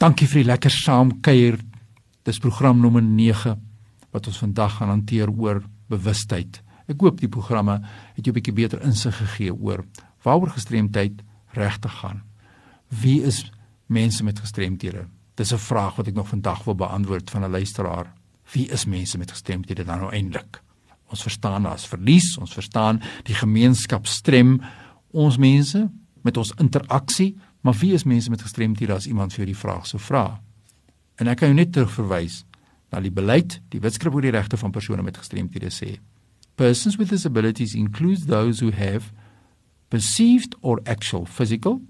Dankie vir die lekker saamkuier. Dis program nommer 9 wat ons vandag gaan hanteer oor bewustheid. Ek hoop die programme het jou 'n bietjie beter insig gegee oor waaroor gestremdheid regtig gaan. Wie is mense met gestremthede? Dis 'n vraag wat ek nog vandag wil beantwoord van 'n luisteraar. Wie is mense met gestremthede dan nou eintlik? Ons verstaan as verlies, ons verstaan die gemeenskap strem ons mense met ons interaksie, maar wie is mense met gestremthede as iemand vir jou die vraag sou vra? En ek kan jou net terugverwys na die beleid, die wetskrif oor die regte van persone met gestremthede sê. Persons with disabilities includes those who have perceived or actual physical,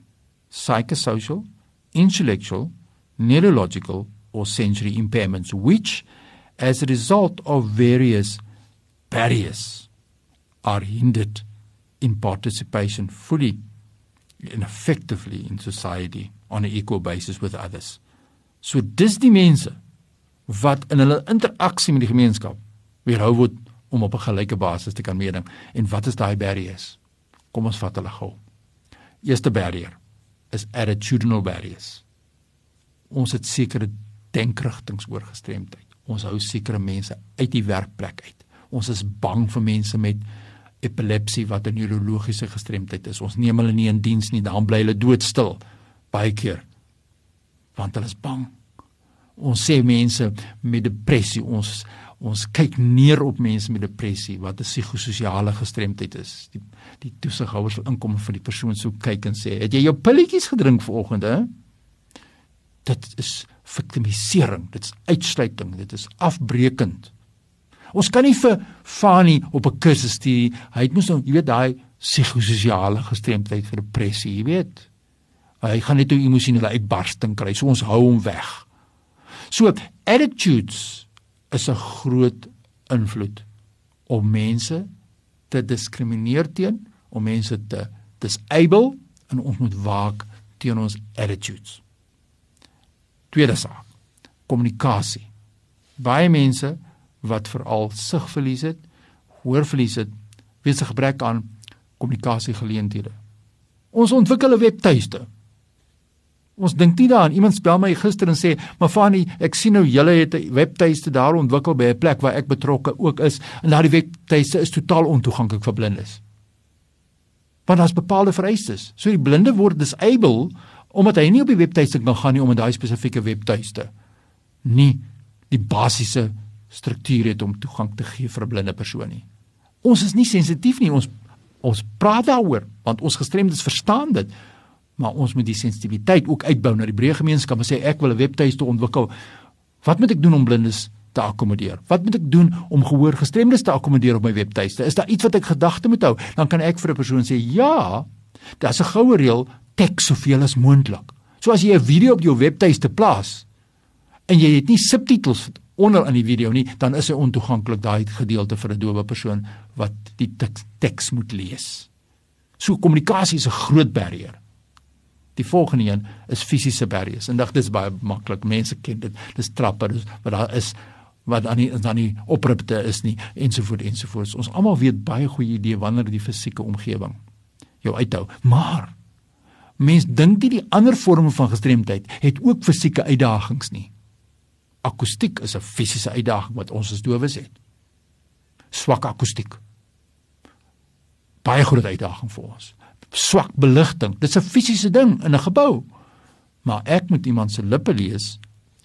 psychosocial, intellectual, neurological or sensory impairments which as a result of various barriers are hindered in participation fully and effectively in society on an equal basis with others. So dis die mense wat in hulle interaksie met die gemeenskap weerhou word om op 'n gelyke basis te kan meeding. En wat is daai barriers? Kom ons vat hulle gou. Eerste barrier is attitudinal barriers. Ons het sekere denkrigtinge oor gestremdheid. Ons hou sekere mense uit die werkplek uit. Ons is bang vir mense met epilepsie wat 'n neurologiese gestremdheid is. Ons neem hulle nie in diens nie, dan bly hulle doodstil baie keer. Want hulle is bang. Ons sê mense met depressie, ons ons kyk neer op mense met depressie wat 'n psigososiale gestremdheid is. Die die toesighouers sal inkom vir die persoon sou kyk en sê, "Het jy jou pilletjies gedrink vanoggend, hè?" Dit is victimisering, dit is uitsluiting, dit is afbreekend. Ons kan nie vir Fani op 'n kursus stuur. Hy het mos nou, jy weet, daai psigososiale gestremdheid vir depressie, jy weet. Hy gaan net 'n emosionele uitbarsting kry, so ons hou hom weg. So attitudes is 'n groot invloed om mense te diskrimineer teen, om mense te disable en ons moet waak teen ons attitudes. Tweede saak, kommunikasie. Baie mense wat veral sigverlies het, hoorverlies het, weens 'n gebrek aan kommunikasiegeleenthede. Ons ontwikkel 'n webtuiste. Ons dink nie daaraan iemand spel my gister en sê, "Maar Fanny, ek sien nou julle het 'n webtuiste daar ontwikkel by 'n plek waar ek betrokke ook is en daardie webtuiste is totaal ontoeganklik vir blindes." Want daar's bepaalde vereistes. So die blinde word disable omdat hy nie op die webtuiste kan gaan nie om in daai spesifieke webtuiste nie die basiese struktuur het om toegang te gee vir 'n blinde persoon nie. Ons is nie sensitief nie. Ons ons praat daaroor want ons gestremdes verstaan dit. Maar ons moet die sensitiwiteit ook uitbou na die breë gemeenskap en sê ek wil 'n webtuiste ontwikkel. Wat moet ek doen om blindes te akkommodeer? Wat moet ek doen om gehoor gestremdes te akkommodeer op my webtuiste? Is daar iets wat ek gedagte moet hou? Dan kan ek vir 'n persoon sê ja. Daar's 'n goue reël, teks soveel as moontlik. So as jy 'n video op jou webtuiste plaas en jy het nie subtitels onder in die video nie, dan is hy ontoeganklik daai gedeelte vir 'n doewe persoon wat die teks, moet lees. So kommunikasie is 'n groot barrier. Die volgende een is fisiese barriers. En dit is baie maklik. Mense ken dit. Dis trappe, dis wat daar is wat dan nie dan nie opripte is nie ensovoorts ensovoorts. Ons almal weet baie goeie idee wanneer die fisieke omgewing jou uithou. Maar mense dink nie die ander vorme van gestremdheid het ook fisieke uitdagings nie akoestiek is 'n fisiese uitdaging wat ons as dowes het. Swak akoestiek. Baie groot uitdaging vir ons. Swak beligting. Dit is 'n fisiese ding in 'n gebou. Maar ek moet iemand se lippe lees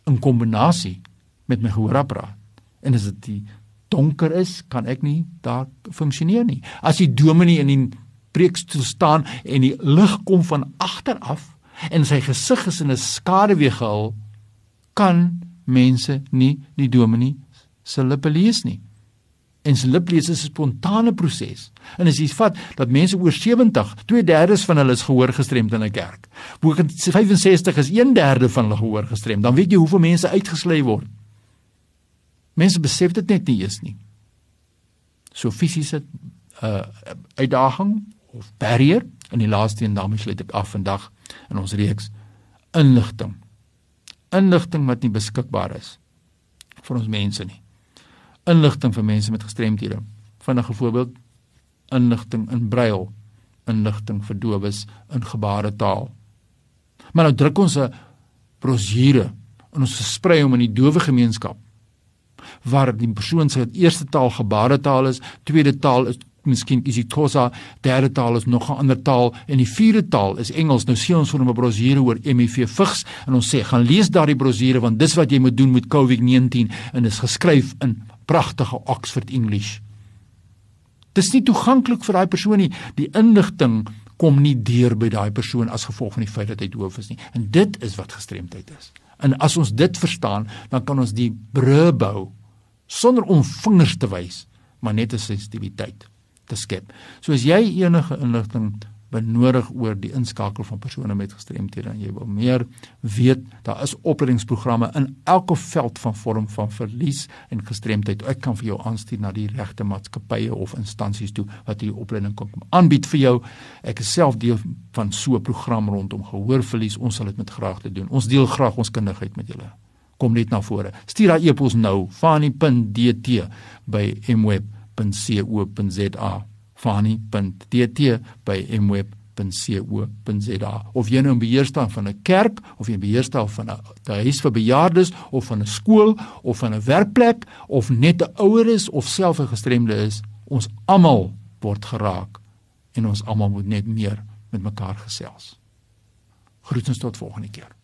in kombinasie met my gehoorapparaat. En as dit donker is, kan ek nie daar funksioneer nie. As die dominee in die preekstoel staan en die lig kom van agter af en sy gesig is in 'n skaduwee gehul, kan mense nie die dominee se lippe lees nie. En se lippe lees is 'n spontane proses. En as jy vat dat mense oor 70, 2/3 van hulle is gehoor gestremd in 'n kerk. Bo 65 is 1/3 van hulle gehoor gestremd. Dan weet jy hoeveel mense uitgesluit word. Mense besef dit net nie eens nie. So fisiese uh uitdaging of barrier in die laaste een daarmee sluit ek af vandag in ons reeks inligting inligting wat nie beskikbaar is vir ons mense nie. Inligting vir mense met gestremthede. Vinnige voorbeeld: inligting in brail, inligting vir dowes in gebaretaal. Maar nou druk ons 'n brosjure en ons versprei hom in die dowe gemeenskap waar die persoon se eerste taal gebaretaal is, tweede taal is miskien isiXhosa, derde taal is nog 'n ander taal en die vierde taal is Engels. Nou sien ons vir 'n brosjure oor HIV vigs en ons sê gaan lees daardie brosjure want dis wat jy moet doen met COVID-19 en is geskryf in pragtige Oxford English. Dis nie toeganklik vir daai persoon nie. Die inligting kom nie deur by daai persoon as gevolg van die feit dat hy doof is nie. En dit is wat gestremdheid is. En as ons dit verstaan, dan kan ons die brûe bou sonder om vingers te wys, maar net 'n sensitiwiteit te skep. So as jy enige inligting benodig oor die inskakel van persone met gestremthede en jy wil meer weet, daar is opleidingsprogramme in elke veld van vorm van verlies en gestremdheid. Ek kan vir jou aanstuur na die regte maatskappye of instansies toe wat hierdie opleiding kan aanbied vir jou. Ek is self deel van so 'n program rondom gehoorverlies. Ons sal dit met graagte doen. Ons deel graag ons kundigheid met julle kom net na vore. Stuur daai e-pos nou fani.dt by mweb.co.za fani.dt by mweb.co.za of jy nou 'n beheer staan van 'n kerk of jy beheer staan van 'n huis vir bejaardes of van 'n skool of van 'n werkplek of net 'n ouer is of self 'n gestremde is, ons almal word geraak en ons almal moet net meer met mekaar gesels. Groetens tot volgende keer.